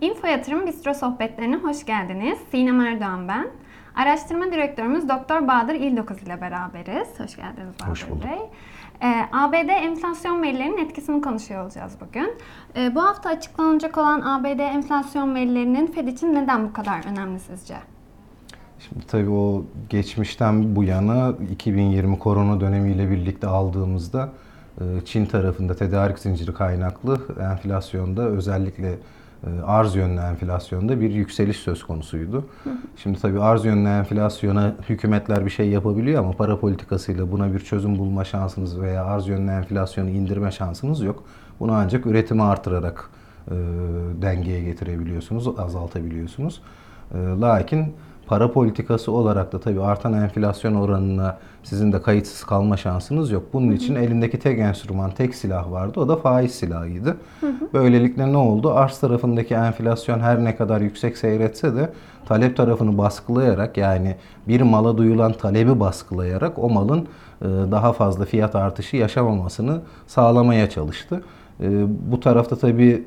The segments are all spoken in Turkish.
Info Yatırım Bistro Sohbetlerine hoş geldiniz. Sinem Erdoğan ben. Araştırma Direktörümüz Doktor Bahadır İldokuz ile beraberiz. Hoş geldiniz Bahadır Hoş bulduk. Bey. Ee, ABD enflasyon verilerinin etkisini konuşuyor olacağız bugün. Ee, bu hafta açıklanacak olan ABD enflasyon verilerinin Fed için neden bu kadar önemli sizce? Şimdi tabii o geçmişten bu yana 2020 korona dönemiyle birlikte aldığımızda e, Çin tarafında tedarik zinciri kaynaklı enflasyonda özellikle arz yönlü enflasyonda bir yükseliş söz konusuydu. Şimdi tabii arz yönlü enflasyona hükümetler bir şey yapabiliyor ama para politikasıyla buna bir çözüm bulma şansınız veya arz yönlü enflasyonu indirme şansınız yok. Bunu ancak üretimi artırarak e, dengeye getirebiliyorsunuz, azaltabiliyorsunuz. E, lakin para politikası olarak da tabii artan enflasyon oranına sizin de kayıtsız kalma şansınız yok. Bunun için elindeki tek enstrüman, tek silah vardı. O da faiz silahıydı. Böylelikle ne oldu? Arz tarafındaki enflasyon her ne kadar yüksek seyretse de talep tarafını baskılayarak yani bir mala duyulan talebi baskılayarak o malın e, daha fazla fiyat artışı yaşamamasını sağlamaya çalıştı. E, Bu tarafta tabii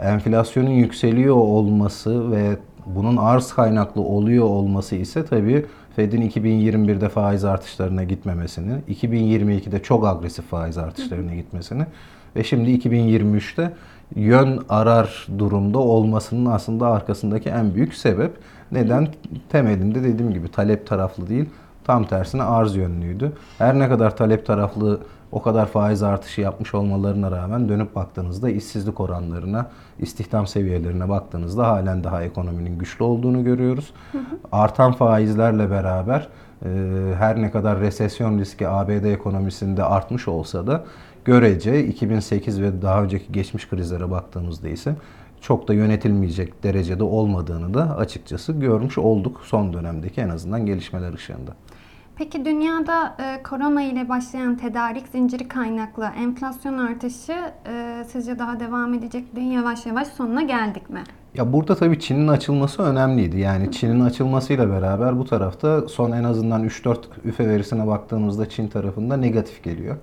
enflasyonun yükseliyor olması ve bunun arz kaynaklı oluyor olması ise tabii Fed'in 2021'de faiz artışlarına gitmemesini, 2022'de çok agresif faiz artışlarına gitmesini ve şimdi 2023'te yön arar durumda olmasının aslında arkasındaki en büyük sebep. Neden? Temelinde dediğim gibi talep taraflı değil, tam tersine arz yönlüydü. Her ne kadar talep taraflı o kadar faiz artışı yapmış olmalarına rağmen dönüp baktığınızda işsizlik oranlarına, istihdam seviyelerine baktığınızda halen daha ekonominin güçlü olduğunu görüyoruz. Artan faizlerle beraber e, her ne kadar resesyon riski ABD ekonomisinde artmış olsa da görece 2008 ve daha önceki geçmiş krizlere baktığımızda ise çok da yönetilmeyecek derecede olmadığını da açıkçası görmüş olduk son dönemdeki en azından gelişmeler ışığında. Peki dünyada e, korona ile başlayan tedarik zinciri kaynaklı enflasyon artışı e, sizce daha devam edecek mi? Yavaş yavaş sonuna geldik mi? Ya burada tabii Çin'in açılması önemliydi. Yani Çin'in açılmasıyla beraber bu tarafta son en azından 3-4 üfe verisine baktığımızda Çin tarafında negatif geliyor.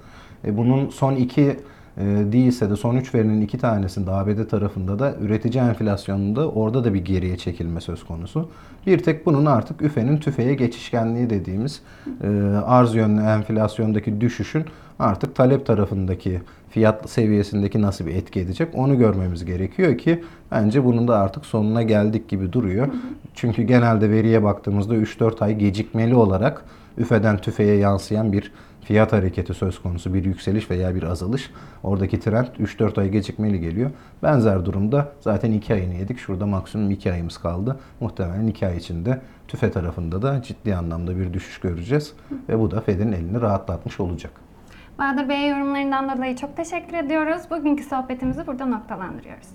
E bunun son iki değilse de son 3 verinin iki tanesinde ABD tarafında da üretici enflasyonunda orada da bir geriye çekilme söz konusu. Bir tek bunun artık üfenin tüfeğe geçişkenliği dediğimiz e, arz yönlü enflasyondaki düşüşün artık talep tarafındaki fiyat seviyesindeki nasıl bir etki edecek onu görmemiz gerekiyor ki bence bunun da artık sonuna geldik gibi duruyor. Çünkü genelde veriye baktığımızda 3-4 ay gecikmeli olarak üfeden tüfeğe yansıyan bir fiyat hareketi söz konusu bir yükseliş veya bir azalış. Oradaki trend 3-4 ay gecikmeli geliyor. Benzer durumda zaten 2 ayını yedik. Şurada maksimum 2 ayımız kaldı. Muhtemelen 2 ay içinde tüfe tarafında da ciddi anlamda bir düşüş göreceğiz. Ve bu da Fed'in elini rahatlatmış olacak. Bahadır Bey'e yorumlarından dolayı çok teşekkür ediyoruz. Bugünkü sohbetimizi burada noktalandırıyoruz.